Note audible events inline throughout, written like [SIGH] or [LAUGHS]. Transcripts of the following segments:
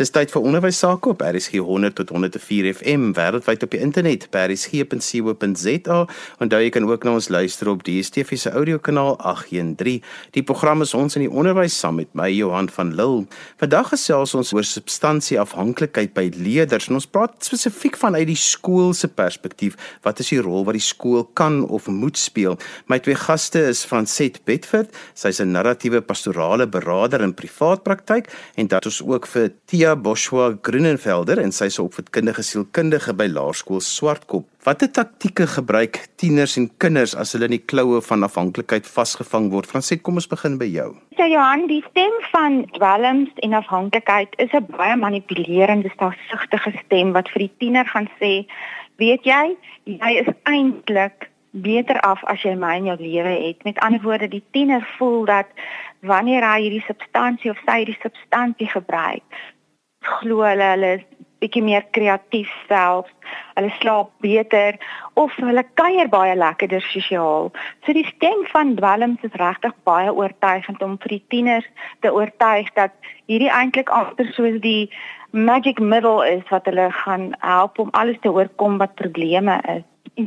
Dis tyd vir onderwys sake op RSG 100 tot 104 FM wêreldwyd op die internet by rsg.co.za en daar jy kan ook na ons luister op DStv se audiokanaal 813. Die program is ons in die onderwys saam met my Johan van Lille. Vandag gesels ons oor substansieafhanklikheid by leerders en ons praat spesifiek vanuit die skool se perspektief. Wat is die rol wat die skool kan of moet speel? My twee gaste is Franset Bedford, sy's 'n narratiewe pastorale beraader in privaat praktyk en dat ons ook vir Tia Boshua Grunenfelder en sy is 'n opvoedkundige sielkundige by Laerskool Swartkop. Watter taktieke gebruik tieners en kinders as hulle in die kloue van afhanklikheid vasgevang word? Franset, kom ons begin by jou. So Johan, die stem van dwelms en afhanklikheid is 'n baie manipulerende, selfsugtige stem wat vir die tiener gaan sê, "Weet jy, jy is eintlik beter af as jy my in jou lewe het." Met ander woorde, die tiener voel dat wanneer hy hierdie substansie of sy hierdie substansie gebruik, glo hulle hulle is bietjie meer kreatief self. Hulle slaap beter of hulle kuier baie lekkerder sosiaal. So die stem van dwelms is regtig baie oortuigend om vir die tieners te oortuig dat hierdie eintlik agter soos die magic middle is wat hulle gaan help om alles te oorkom wat probleme is.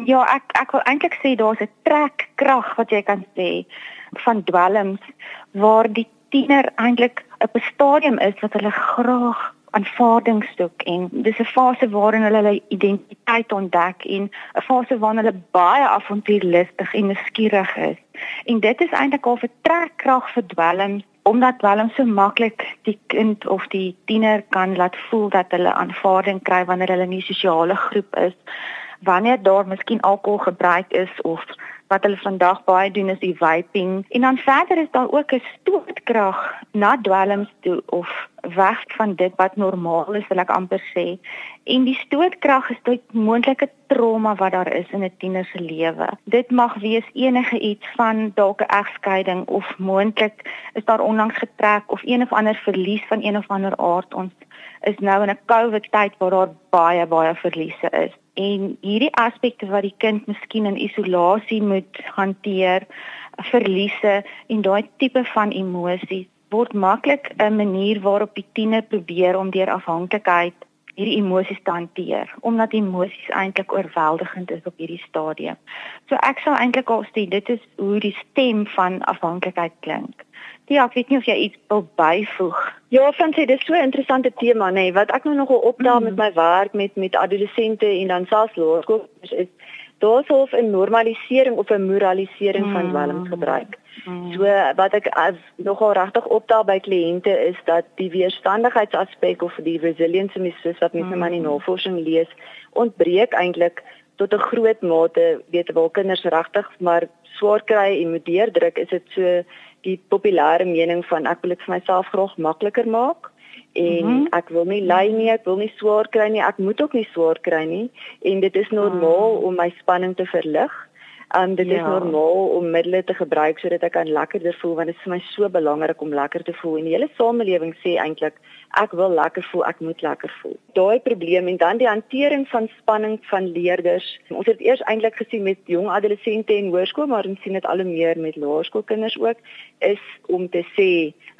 Ja, ek ek wil eintlik sê daar's 'n trekkrag wat jy kan sê van dwelms waar die tiener eintlik op 'n stadium is wat hulle graag aanvaarding soek en dis 'n fase waarin hulle hulle identiteit ontdek en 'n fase waarin hulle baie avontuurlustig en nuuskierig is. En dit is eintlik al 'n trekkrag vir dwelm omdat dwelm so maklik die kind of die tiener kan laat voel dat hulle aanvaarding kry wanneer hulle in 'n sosiale groep is. Wanneer daar miskien alkohol gebruik is of wat hulle vandag baie doen is die vaping en dan verder is daar ook 'n stootkrag na dwelms toe of weg van dit wat normaal is wil ek amper sê. En die stootkrag is dit moontlike trauma wat daar is in 'n tiener se lewe. Dit mag wees enige iets van dalk 'n egskeiding of moontlik is daar onlangs getrek of een of ander verlies van een of ander aard. Ons is nou in 'n COVID tyd waar daar baie baie verliese is. En hierdie aspekte wat die kind miskien in isolasie moet hanteer, verliese en daai tipe van emosies word maklik 'n manier waarop die tiener probeer om deur afhanklikheid hierdie emosies te hanteer omdat emosies eintlik oorweldigend is op hierdie stadium. So ek sou eintlik al sê dit is hoe die stem van afhanklikheid klink. Ja, ek weet nie of jy iets wil byvoeg. Ja, Fransie, dis so 'n interessante tema, nê, nee, wat ek nou nogal opdaag mm. met my werk met met adolessente en dan selfs laerskool is, is daar's half 'n normalisering of 'n moralisering mm. van dwelmgebruik. Mm. So wat ek as nogal regtig opdaag by kliënte is dat die weerstandigheidsaspek of die resilience mis wat mense mm. in die navorsing lees, ontbreek eintlik tot 'n groot mate, weet wel kinders regtig maar swaar kry en moet deurdruk, is dit so die populêre mening van ek wil dit vir myself graag makliker maak en mm -hmm. ek wil nie ly nie, ek wil nie swaar kry nie, ek moet ook nie swaar kry nie en dit is normaal mm. om my spanning te verlig. Um dit ja. is normaal om middele te gebruik sodat ek kan lekkerder voel want dit is vir my so belangrik om lekker te voel en die hele samelewing sê eintlik ek wil lekker voel, ek moet lekker voel. Daai probleem en dan die hantering van spanning van leerders. Ons het eers eintlik gesien met jong adolessente en hoërskool, maar ons sien dit al hoe meer met laerskoolkinders ook is om te sê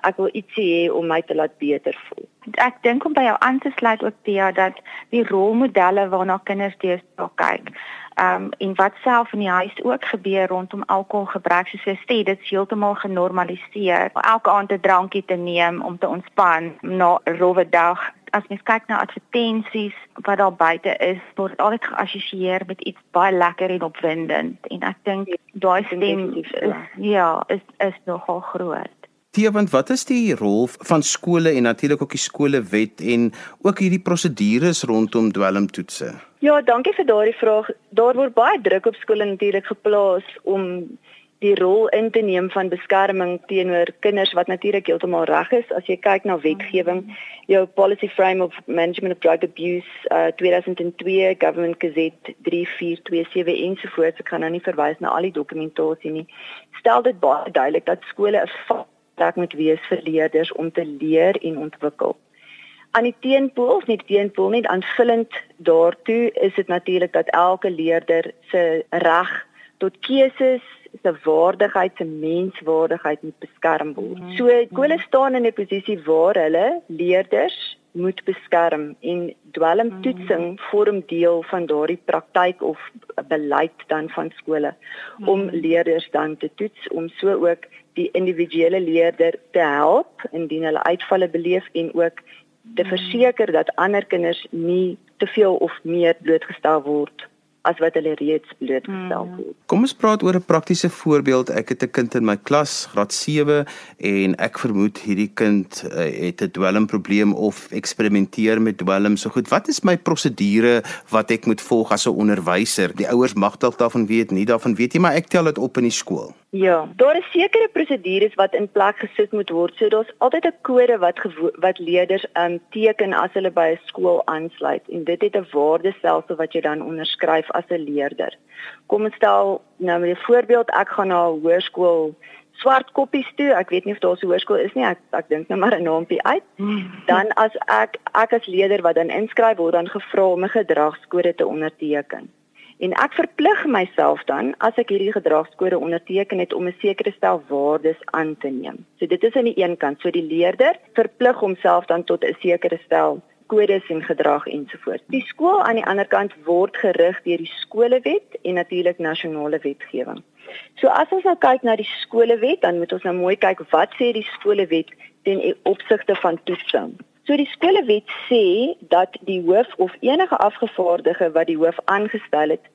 ek wil ietsie hê om my te laat beter voel. Ek dink om by jou aan te sluit ook Tia dat die rolmodelle waarna kinders deesdae kyk um, en wat self in die huis ook gebeur rondom alkoholgebruik soos jy sê dit is heeltemal genormaliseer elke aand 'n drankie te neem om te ontspan na rowwe dag as mens kyk na advertensies wat daar buite is word altyd geassosieer met iets baie lekker en opwindend en ek dink daai stem is, ja is is nogal groot Tiewend, wat is die rol van skole en natuurlik ook die skolewet en ook hierdie prosedures rondom dwelmtoetse? Ja, dankie vir daardie vraag. Daar word baie druk op skole natuurlik geplaas om die rol in te neem van beskerming teenoor kinders wat natuurlik heeltemal reg is. As jy kyk na wetgewing jou policy frame of management of drug abuse uh, 2002 government gazette 3427 ensovoorts. Ek kan nou nie verwys na al die dokumentasie nie. Stel dit baie duidelik dat skole 'n plek moet wees vir leerders om te leer en ontwikkel. Aan die teenpool, nie teenpool nie, aanvullend daartoe is dit natuurlik dat elke leerder se reg tot keuses, se waardigheid, se menswaardigheid moet beskerm word. Mhm. So skole staan in 'n posisie waar hulle leerders moet beskerm en dwelmtoetsing mm. vorm deel van daardie praktyk of beleid dan van skole mm. om leerders dan te toets om so ook die individuele leerder te help indien hulle uitvalle beleef en ook te mm. verseker dat ander kinders nie te veel of meer blootgestel word as wat hulle reeds blootgestel hmm. word. Kom ons praat oor 'n praktiese voorbeeld. Ek het 'n kind in my klas, graad 7, en ek vermoed hierdie kind uh, het 'n dwelmprobleem of eksperimenteer met dwelm. So goed, wat is my prosedure wat ek moet volg as 'n onderwyser? Die ouers mag dalk daarvan weet, nie daarvan weet nie, maar ek tel dit op in die skool. Ja, daar is sekere prosedures wat in plek gesit moet word. So daar's altyd 'n kode wat wat leerders um teken as hulle by 'n skool aansluit en dit het 'n waardestelsel wat jy dan onderskryf as 'n leerder. Kom ons stel nou met 'n voorbeeld, ek gaan na 'n hoërskool swart koppies toe. Ek weet nie of daar so 'n hoërskool is nie. Ek ek dink net maar 'n naampie uit. [LAUGHS] Dan as ek ek as leerder wat dan inskryf word dan gevra om 'n gedragskode te onderteken. En ek verplig myself dan as ek hierdie gedragskode onderteken het om 'n sekere stel waardes aan te neem. So dit is aan die een kant, so die leerder verplig homself dan tot 'n sekere stel kodes en gedrag ensovoorts. Die skool aan die ander kant word gerig deur die skolewet en natuurlik nasionale wetgewing. So as ons nou kyk na die skolewet, dan moet ons nou mooi kyk wat sê die skolewet ten opsigte van toetsing. So die skolewet sê dat die hoof of enige afgevaardige wat die hoof aangestel het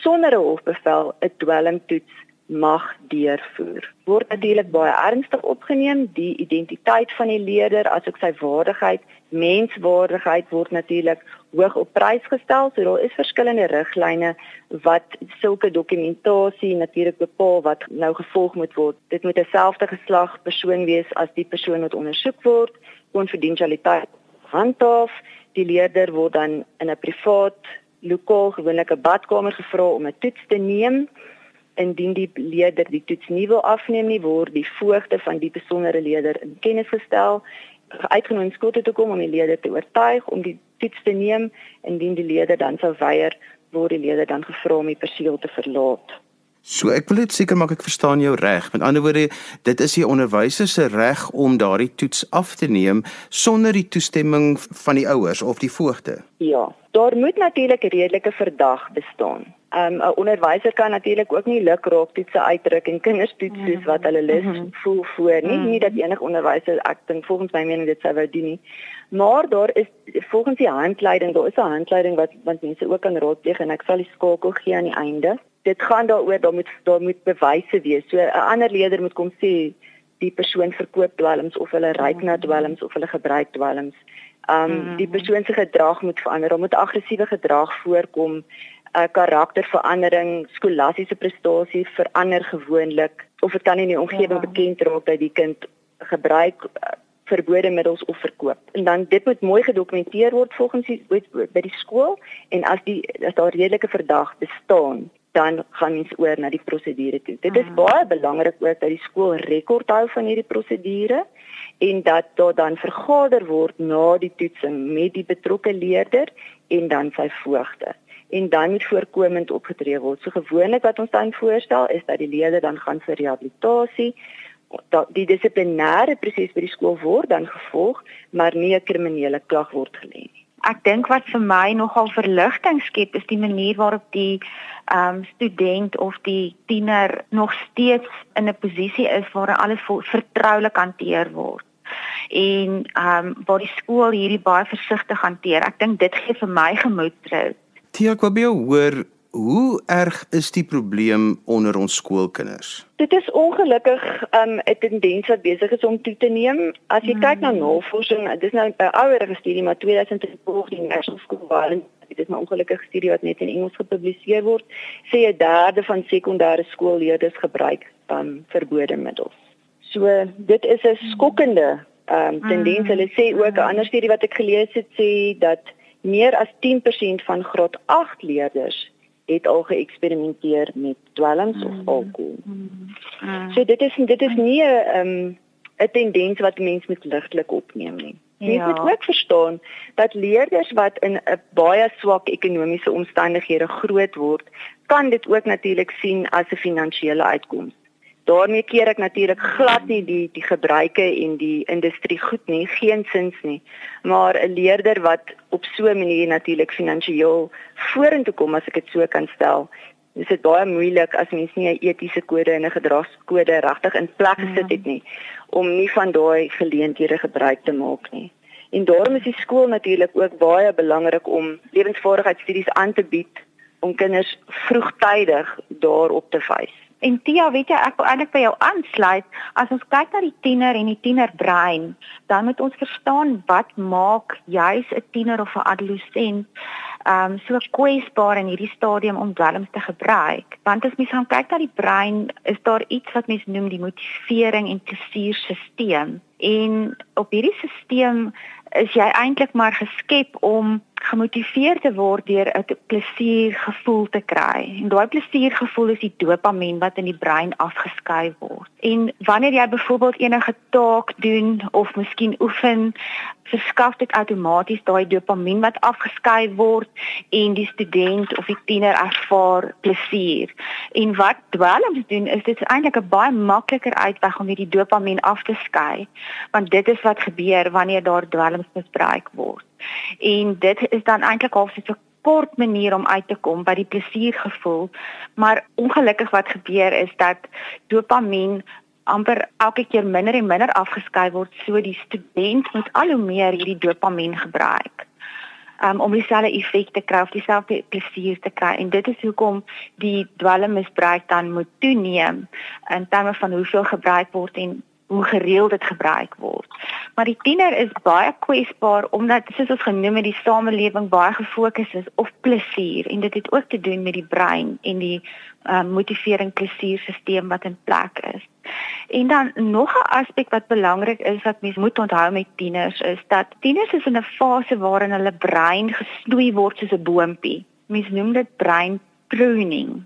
sonder 'n hofbevel 'n dwelmtoets mag deurvoer. Word natuurlik baie ernstig opgeneem die identiteit van die leerder asook sy waardigheid, menswaardigheid word natuurlik hoog op prys gestel. So daar is verskillende riglyne wat sulke dokumentasie natuurlik bepaal wat nou gevolg moet word. Dit moet 'n selfde geslag persoon wees as die persoon wat ondersoek word konfidensialiteit handhaaf. Die leerder word dan in 'n privaat lokaal, gewoonlik 'n badkamer gevra om 'n toets te neem. Indien die leerder die toets nie wil afneem nie, word die voogte van die besondere leerder in kennis gestel uitgenooi skool toe te kom om die leerder te oortuig om die toets te neem. Indien die leerder dan sou weier, word die leerder dan gevra om die perseel te verlaat. So ek wil net seker maak ek verstaan jou reg. Met ander woorde, dit is die onderwyser se reg om daardie toets af te neem sonder die toestemming van die ouers of die voogte. Ja, daar moet natuurlik 'n redelike verdag bestaan. Um, 'n onderwyser kan natuurlik ook nie luk raak toetse uitdruk en kinders toets soos wat hulle lus mm -hmm. voel voor nie. Mm -hmm. Nie dat enige onderwyser ek dink volgens my mening dit sou wou doen nie. Maar daar is volgens die handleiding, daar is 'n handleiding wat wat mense ook kan raadpleeg en ek sal die skakel gee aan die einde dit gaan daaroor daar moet daar moet bewyse wees. So 'n ander leier moet kom sê die persoon verkoop dwelms of hulle ryk na dwelms of hulle gebruik dwelms. Um die persoon se gedrag moet verander. Daar moet aggressiewe gedrag voorkom. 'n uh, karakterverandering, skolastiese prestasie verander gewoonlik of dit kan in die omgewing ja. bekend raak dat die kind gebruik uh, verbode middels of verkoop. En dan dit moet mooi gedokumenteer word volgens die by die skool en as die as daar redelike verdag bestaan, dan gaan mens oor na die prosedure toe. Dit is mm. baie belangrik ook dat die skool rekord hou van hierdie prosedure en dat daar dan vergader word na die toetsing met die betrokke leerder en dan sy voogte. En dan moet voorkomend opgetree word. So gewoonlik wat ons dan voorstel is dat die leerder dan gaan vir rehabilitasie dat die dissiplinêre proses by die skool word dan gevolg, maar nie 'n kriminele klag word gelê nie. Ek dink wat vir my nogal verligting skep is die manier waarop die ehm um, student of die tiener nog steeds in 'n posisie is waar alles vertroulik hanteer word en ehm um, waar die skool hierdie baie versigtig hanteer. Ek dink dit gee vir my gemoedsrus. Tia, ek wou by jou hoor Hoe erg is die probleem onder ons skoolkinders? Dit is ongelukkig 'n um, tendens wat besig is om toe te neem. As jy mm. kyk na navorsing, dit is nou 'n ouer studie maar 2012 die National School Violence dit is 'n ongelukkige studie wat net in Engels gepubliseer word, sê 'n derde van sekondêre skoolleerders gebruik um, verbode middels. So dit is 'n skokkende um, tendens. Mm. Hulle sê ook 'n ander studie wat ek gelees het sê dat meer as 10% van graad 8 leerders het al geëksperimenteer met dwelms mm. of alkohol. Mm. Mm. So dit is dit is nie 'n um, 'n tendens wat mense met ligtelik opneem nie. Jy ja. moet ook verstaan dat leerders wat in 'n baie swak ekonomiese omstandighede groot word, kan dit ook natuurlik sien as 'n finansiële uitkoms. Daarmee keer ek natuurlik glad nie die die gebruike en die industrie goed nie, geensins nie. Maar 'n leerder wat op so 'n manier natuurlik finansiëel vorentoe kom as ek dit so kan stel, is dit baie moeilik as mens nie 'n etiese kode en 'n gedragskode regtig in plek gesit het nie om nie van daai geleenthede gebruik te maak nie. En daarom is die skool natuurlik ook baie belangrik om lewensvaardigheidsstudies aan te bied om kinders vroegtydig daarop te wys. En Tia, weet jy, ek wil eintlik by jou aansluit. As ons kyk na die tiener en die tienerbrein, dan moet ons verstaan wat maak juis 'n tiener of 'n adolessent ehm um, so kwesbaar in hierdie stadium om dwelms te gebruik. Want as mens gaan kyk na die brein, is daar iets wat mens noem die motivering en plesierstelsel. En op hierdie stelsel is jy eintlik maar geskep om gemotiveer te word deur 'n plesiergevoel te kry. En daai plesiergevoel is die dopamien wat in die brein afgeskei word. En wanneer jy byvoorbeeld enige taak doen of miskien oefen, verskaf dit outomaties daai dopamien wat afgeskei word en die student of die tiener ervaar plesier. En wat dwelms doen is dit eintlik 'n baie makliker uitweg om hierdie dopamien af te skei, want dit is wat gebeur wanneer daar dwelms misbruik word. En dit is dan eintlik half so 'n kort manier om uit te kom by die plesiergevoel, maar ongelukkig wat gebeur is dat dopamien amper elke keer minder en minder afgeskei word, so die student moet al hoe meer hierdie dopamien gebruik. Um, om dieselfde effek te kry dieselfde plesier te kry en dit is hoekom die dwelmmisbruik dan moet toeneem in terme van hoeveel gebruik word en hoe gereeld dit gebruik word. Maar die tiener is baie kwesbaar omdat soos ons genoem het die samelewing baie gefokus is op plesier en dit het ook te doen met die brein en die um, motivering plesierstelsel wat in plek is. En dan nog 'n aspek wat belangrik is wat mens moet onthou met tieners is dat tieners is in 'n fase waarin hulle brein gesnoei word soos 'n boontjie. Mens noem dit brein pruning.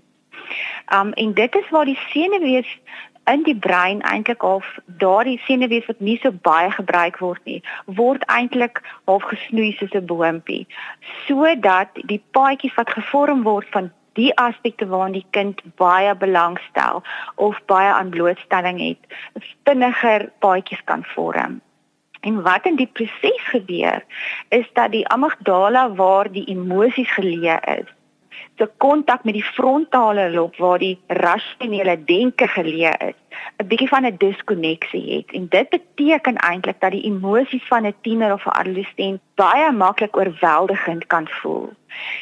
Um en dit is waar die senuwees in die brein eintlik half daardie senuwees wat nie so baie gebruik word nie, word eintlik half gesnoei soos 'n boontjie, sodat die paadjies wat gevorm word van die aspekte waaraan die kind baie belangstel of baie aan blootstelling het, vinniger paadjies kan vorm. En wat in die proses gebeur is dat die amygdala waar die emosies geleë is, se kontak met die frontale lob waar die rasionele denke geleë is, 'n bietjie van 'n diskonneksie het. En dit beteken eintlik dat die emosies van 'n tiener of 'n adolescent baie maklik oorweldigend kan voel.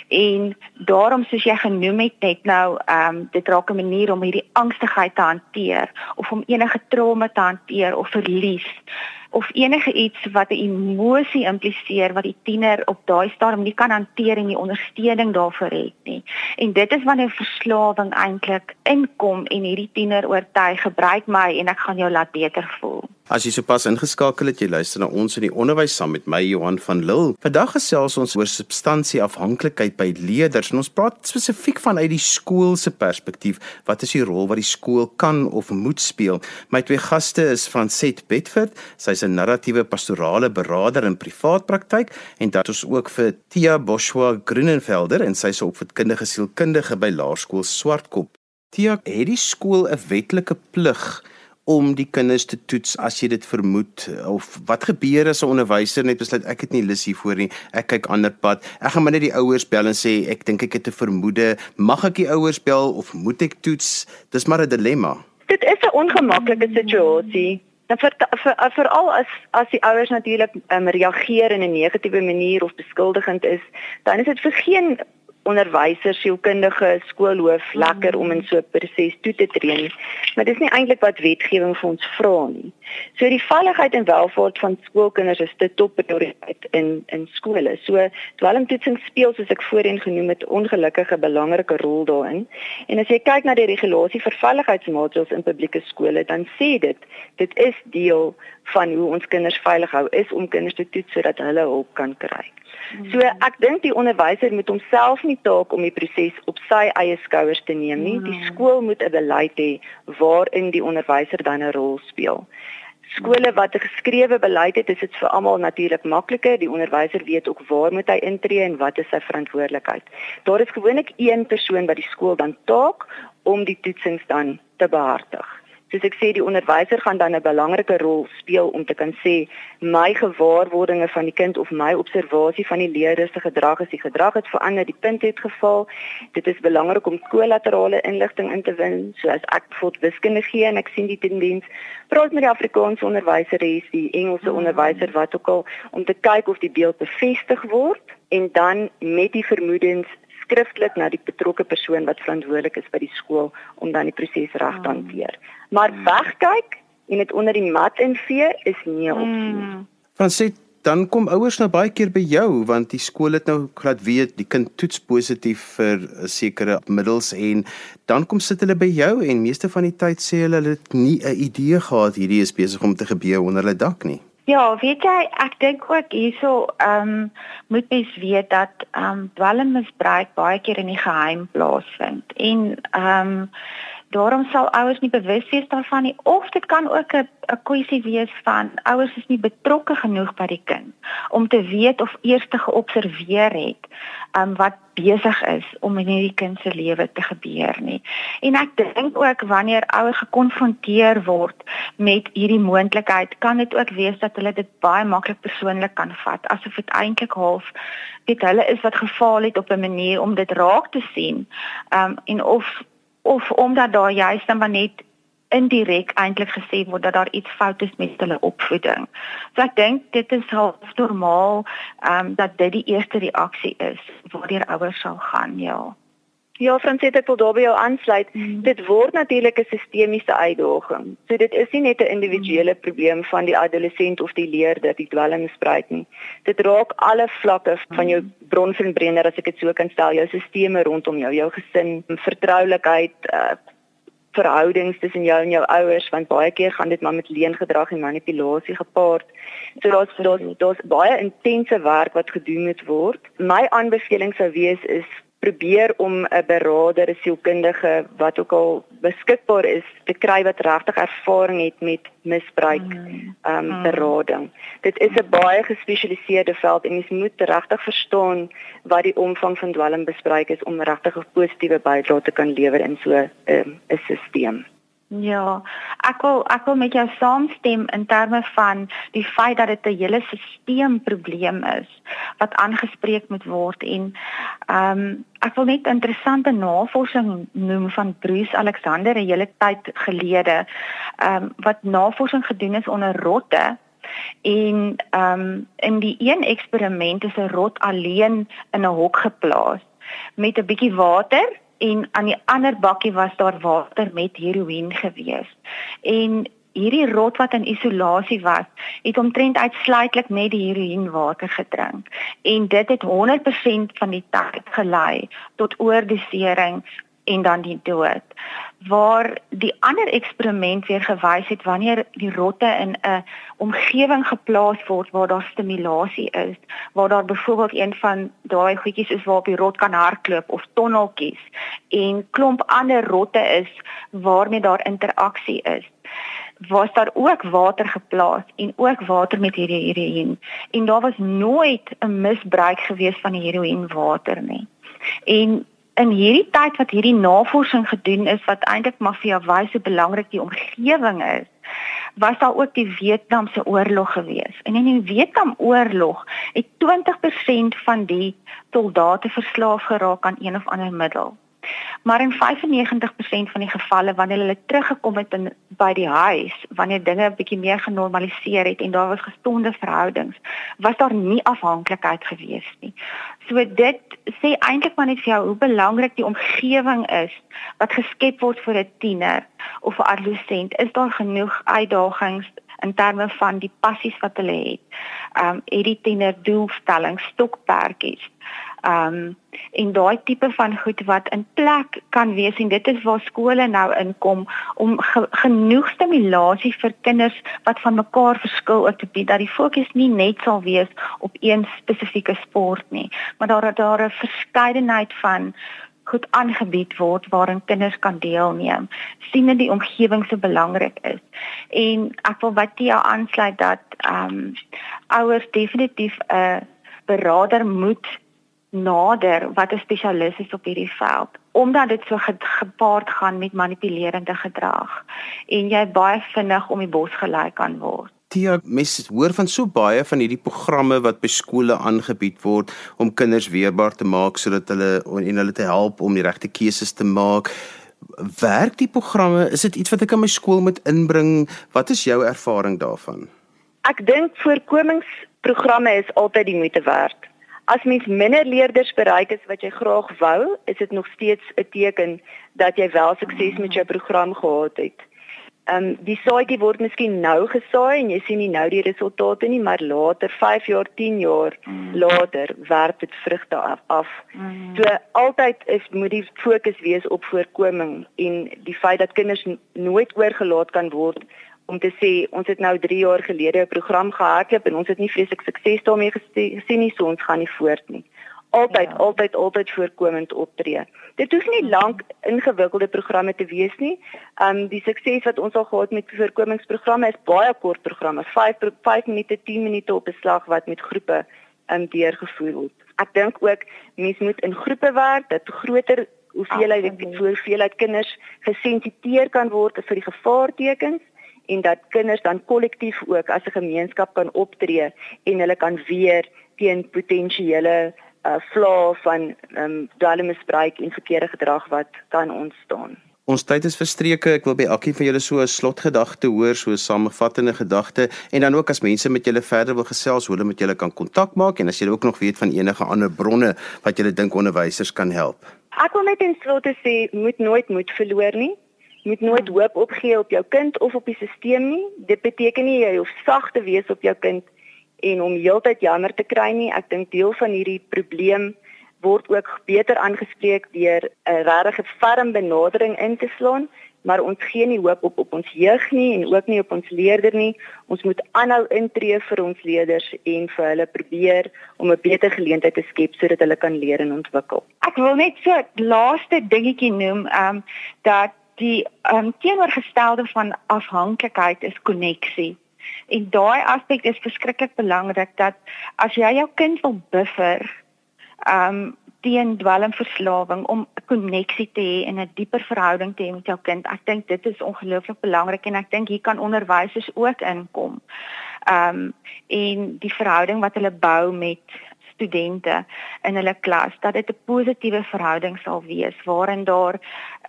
En daarom soos jy genoem het net nou, ehm um, dit raak 'n manier om hierdie angstigheid te hanteer of om enige trauma te hanteer of verlies of enige iets wat 'n emosie impliseer wat die tiener op daai stadium nie kan hanteer en nie ondersteuning daarvoor het nie. En dit is wanneer verslawing eintlik inkom en hierdie tiener oortuig gebruik my en ek gaan jou laat beter voel. As jy sopas ingeskakel het, jy luister na ons in die onderwys saam met my Johan van Lille. Vandag gesels ons oor substansieafhanklikheid by leerders en ons praat spesifiek vanuit die skool se perspektief. Wat is die rol wat die skool kan of moet speel? My twee gaste is Franset Bedford, sy's 'n narratiewe pastorale beraader in privaat praktyk en dan ons ook vir Tia Boshua Grunenfelder en sy's 'n opvoedkundige sielkundige by Laerskool Swartkop. Tia, het die skool 'n wetlike plig om die kinders te toets as jy dit vermoed of wat gebeur as 'n onderwyser net besluit ek het nie lus hiervoor nie ek kyk ander pad ek gaan maar net die ouers bel en sê ek dink ek het 'n vermoede mag ek die ouers bel of moet ek toets? Dis maar 'n dilemma. Dit is 'n ongemaklike situasie. Dan vir vir veral as as die ouers natuurlik um, reageer in 'n negatiewe manier of beskuldigend is dan is dit vir geen onderwyser, sielkundige, skoolhoof lekker om in so 'n proses toe te tree. Maar dis nie eintlik wat wetgewing vir ons vra nie. So die veiligheid en welvaart van skoolkinders is te top prioriteit in in skole. So dwelmtoetsing speel soos ek voorheen genoem het ongelukkige belangrike rol daarin. En as jy kyk na die regulasie vir veiligheidsmaatreëls in publieke skole, dan sê dit dit is deel van hoe ons kinders veilig hou is om kinders te toets sodat hulle hulp kan kry. So ek dink die onderwyser moet homself nie taak om die proses op sy eie skouers te neem nie. Die skool moet 'n beleid hê waarin die onderwyser dan 'n rol speel. Skole wat 'n geskrewe beleid het, is dit vir almal natuurlik makliker. Die onderwyser weet ook waar moet hy intree en wat is sy verantwoordelikheid. Daar is gewoonlik een persoon by die skool dan taak om die toetsings dan te behartig. Soos ek sê die onderwyser gaan dan 'n belangrike rol speel om te kan sê my gewaarwordinge van die kind of my observasie van die leerders se gedrag is die gedrag het verander, die punt het geval. Dit is belangrik om kollaterale inligting in te win, soos ek bijvoorbeeld wiskunde gee en ek sien die tendens praat met die Afrikaanse onderwyser hier, die Engelse mm. onderwyser wat ook al om te kyk of die beeld bevestig word en dan met die vermoedens skriftelik na die betrokke persoon wat verantwoordelik is by die skool om dan die proses reg te hanteer. Maar wegkyk en dit onder die mat invee is nie 'n opsie nie. Hmm. Van sê dan kom ouers nou baie keer by jou want die skool het nou glad weet die kind toets positief vir 'n sekere middels en dan kom sit hulle by jou en meeste van die tyd sê hulle hulle het nie 'n idee gehad hierdie is besig om te gebeur onder hulle dak nie. Ja, weet jy, ek dink ook hierso, ehm um, moet mens weet dat ehm um, dwelmmisbruik baie keer in die geheim plaasvind. En ehm um, daarom sal ouers nie bewus wees daarvan nie of dit kan ook 'n 'n kwessie wees van ouers is nie betrokke genoeg by die kind om te weet of eers te geobserveer het um, wat besig is om in hierdie kind se lewe te gebeur nie. En ek dink ook wanneer ouers gekonfronteer word met hierdie moontlikheid, kan dit ook wees dat hulle dit baie maklik persoonlik kan vat asof dit eintlik half weet hulle is wat gefaal het op 'n manier om dit raak te sien. Um en of of omdat daar juist dan maar net indirek eintlik gesê word dat daar iets fout is met hulle opvoeding. So ek dink dit is half normaal ehm um, dat dit die eerste reaksie is waardeur ouers sal gaan, ja. Ja, Fransette, ek wil daarby jou aansluit. Mm. Dit word natuurlik 'n sistemiese uitdaging. So dit is nie net 'n individuele mm. probleem van die adolessent of die leerder die dwelmmisbruik nie. Dit raak alle vlakke van jou mm. bronfinbreender as ek dit so kan stel, jou stelsels rondom jou, jou gesin, vertroulikheid, uh, verhoudings tussen jou en jou ouers want baie keer gaan dit maar met leengedrag en manipulasie gepaard. So daar's daar's daar's baie intense werk wat gedoen moet word. My aanbeveling sou wees is probeer om 'n beraader, 'n sielkundige wat ook al beskikbaar is te kry wat regtig ervaring het met misbruik mm. ehm um, berading. Dit is 'n baie gespesialiseerde veld en jy moet regtig verstaan wat die omvang van dwelmmisbruik is om regtig 'n positiewe bydrae te kan lewer in so 'n um, 'n stelsel. Ja, ek wil ek wil met jou saamstem in terme van die feit dat dit 'n hele stelselprobleem is wat aangespreek moet word en ehm um, ek wil net interessante navorsing noem van Bruce Alexander 'n hele tyd gelede ehm um, wat navorsing gedoen is onder rotte en ehm um, in die een eksperiment is 'n rot alleen in 'n hok geplaas met 'n bietjie water en aan die ander bakkie was daar water met heroïne gewees. En hierdie rot wat in isolasie was, het omtrent uitsluitlik net die heroïne water gedrink en dit het 100% van die tyd gelei tot oordosering en dan die dood waar die ander eksperiment weer gewys het wanneer die rotte in 'n omgewing geplaas word waar daar stimulasie is, waar daar byvoorbeeld een van daai goedjies is waar die rot kan hardloop of tonneltjies en klomp ander rotte is waarmee daar interaksie is was daar ook water geplaas en ook water met hierdie heroïne en daar was nooit 'n misbruik gewees van die heroïne water nie. En in hierdie tyd wat hierdie navorsing gedoen is wat eintlik maar vir jou wys hoe belangrik die omgewing is was daar ook die Vietnamse oorlog gewees. En in die Vietnamoorlog het 20% van die soldate verslaaf geraak aan een of ander middel. Maar in 95% van die gevalle wanneer hulle teruggekom het in by die huis, wanneer dinge 'n bietjie meer genormaliseer het en daar was gestonde verhoudings, was daar nie afhanklikheid gewees nie. So dit sê eintlik maar net vir jou hoe belangrik die omgewing is wat geskep word vir 'n tiener of 'n adolescent. Is daar genoeg uitdagings in terme van die passies wat hulle het? Ehm um, het die tiener doelstellings, stokperdjies? Ehm um, en daai tipe van goed wat in plek kan wees en dit is waar skole nou inkom om ge genoeg stimulasie vir kinders wat van mekaar verskil ook te bied dat die fokus nie net sal wees op een spesifieke sport nie, maar daar daar 'n verskeidenheid van goed aangebied word waarin kinders kan deelneem. sien dat die omgewing so belangrik is. En ek wil by Tia aansluit dat ehm um, ouers definitief 'n beraader moet nader wat 'n spesialis is op hierdie veld omdat dit so gepaard gaan met manipulerende gedrag en jy baie vinnig om die bos gelei kan word. Tia, mens hoor van so baie van hierdie programme wat by skole aangebied word om kinders weerbaar te maak sodat hulle en hulle te help om die regte keuses te maak. Werk die programme? Is dit iets wat ek aan my skool moet inbring? Wat is jou ervaring daarvan? Ek dink voorkomingsprogramme is altyd die moeite werd. As mens minder leerders bereik as wat jy graag wou, is dit nog steeds 'n teken dat jy wel sukses met jou program gehad het. Ehm um, die saadjie word miskien nou gesaai en jy sien nie nou die resultate nie, maar later, 5 jaar, 10 jaar mm. later, werp dit vrugte af. af. Mm. So altyd is moet die fokus wees op voorkoming en die feit dat kinders nooit oorgelaat kan word om te sê ons het nou 3 jaar gelede 'n program gehardloop en ons het nie vreeslik sukses daarmee gesien nie, so ons gaan nie voort nie. Altyd, ja. altyd, altyd voorkomend optree. Dit hoef nie lank ingewikkelde programme te wees nie. Um die sukses wat ons al gehad met voorkomingsprogramme is baie kort programme, 5 5 minute, 10 minute op 'n slag wat met groepe um deurgevoer word. Ek dink ook mense moet in groepe werk dat groter hoeveelheid hoeveelheid kinders gesensitiseer kan word vir die gevaartekens en dat kinders dan kollektief ook as 'n gemeenskap kan optree en hulle kan weer teen potensiële uh vlae van um, dwelmmisbruik en verkeerde gedrag wat kan ontstaan. Ons tyd is verstreke. Ek wil by elkeen van julle so 'n slotgedagte hoor, so 'n samevattende gedagte en dan ook as mense met julle verder wil gesels, hoe hulle met julle kan kontak maak en as jy ook nog weet van enige ander bronne wat julle dink onderwysers kan help. Ek wil net in slotte sê, moet nooit moed verloor nie moet nooit hmm. hoop opgee op jou kind of op die stelsel nie. Dit beteken nie jy hoef sag te wees op jou kind en om heeltyd jammer te kry nie. Ek dink deel van hierdie probleem word ook beter aangespreek deur 'n regte ferm benadering in te slaan, maar ons gee nie hoop op op ons jeug nie en ook nie op ons leerders nie. Ons moet aanhou intree vir ons leerders en vir hulle probeer om 'n beter geleentheid te skep sodat hulle kan leer en ontwikkel. Ek wil net so 'n laaste dingetjie noem, ehm um, dat die um, teenoorgestelde van afhanklikheid is koneksie. En daai aspek is verskriklik belangrik dat as jy jou kind wil buffer um teen dwelmverslawing om 'n koneksie te hê en 'n dieper verhouding te hê met jou kind. Ek dink dit is ongelooflik belangrik en ek dink hier kan onderwysers ook inkom. Um en die verhouding wat hulle bou met studente in hulle klas dat dit 'n positiewe verhouding sal wees waarin daar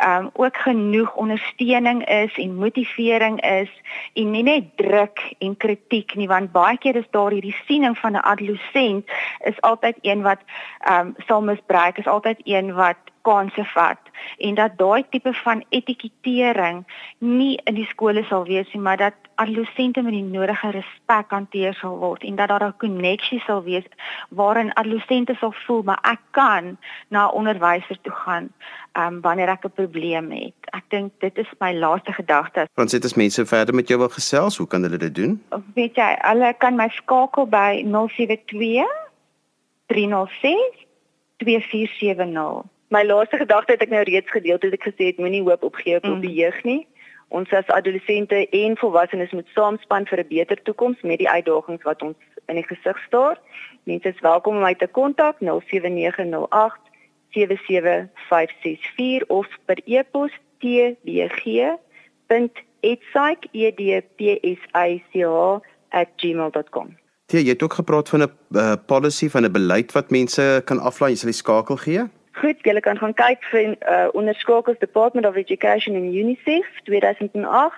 um, ook genoeg ondersteuning is en motivering is en nie net druk en kritiek nie want baie keer is daar hierdie siening van 'n adolessent is altyd een wat um, sal misbruik is altyd een wat kanse vat en dat daai tipe van etikettering nie in die skole sal wees nie maar dat adolessente met die nodige respek hanteer sal word en dat daar 'n koneksie sal wees waarin adolessente sal voel maar ek kan na 'n onderwyser toe gaan um, wanneer ek 'n probleem het. Ek dink dit is my laaste gedagte. Fransit as mense verder met jou wil gesels, hoe kan hulle dit doen? Weet jy, hulle kan my skakel by 072 306 2470. My laaste gedagte het ek nou reeds gedeel het ek gesê het moenie hoop opgee op, mm. op die jeug nie ons as adolessente en volwassenes moet saamspan vir 'n beter toekoms met die uitdagings wat ons in die gesig staar. Mense is welkom om my te kontak 07908 77564 of per e-pos tbg.etsike@gmail.com. Jy het ook gepraat van 'n uh, policy van 'n beleid wat mense kan aflaai, jy sal die skakel gee. Goed, julle kan gaan kyk vir uh, onderskakels Department of Education en UNICEF 2008.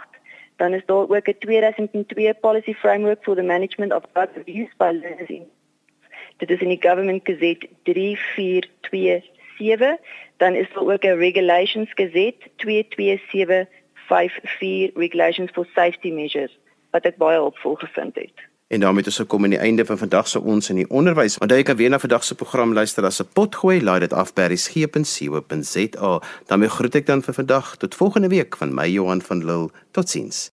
Dan is daar ook 'n 2002 policy framework for the management of drug abuse by learners. Dit is in die Government Gazette 3427. Dan is daar ook 'n Regulations Gazette 22754 Regulations for Safety Measures wat ek baie opvolg gevind het. En daarmee het ons gekom aan die einde van vandag se ons in die onderwys. Onthou jy kan weer na vandag se program luister as 'n potgooi. Laai dit af by resgep.co.za. daarmee groet ek dan vir vandag tot volgende week van my Johan van Lille. Totsiens.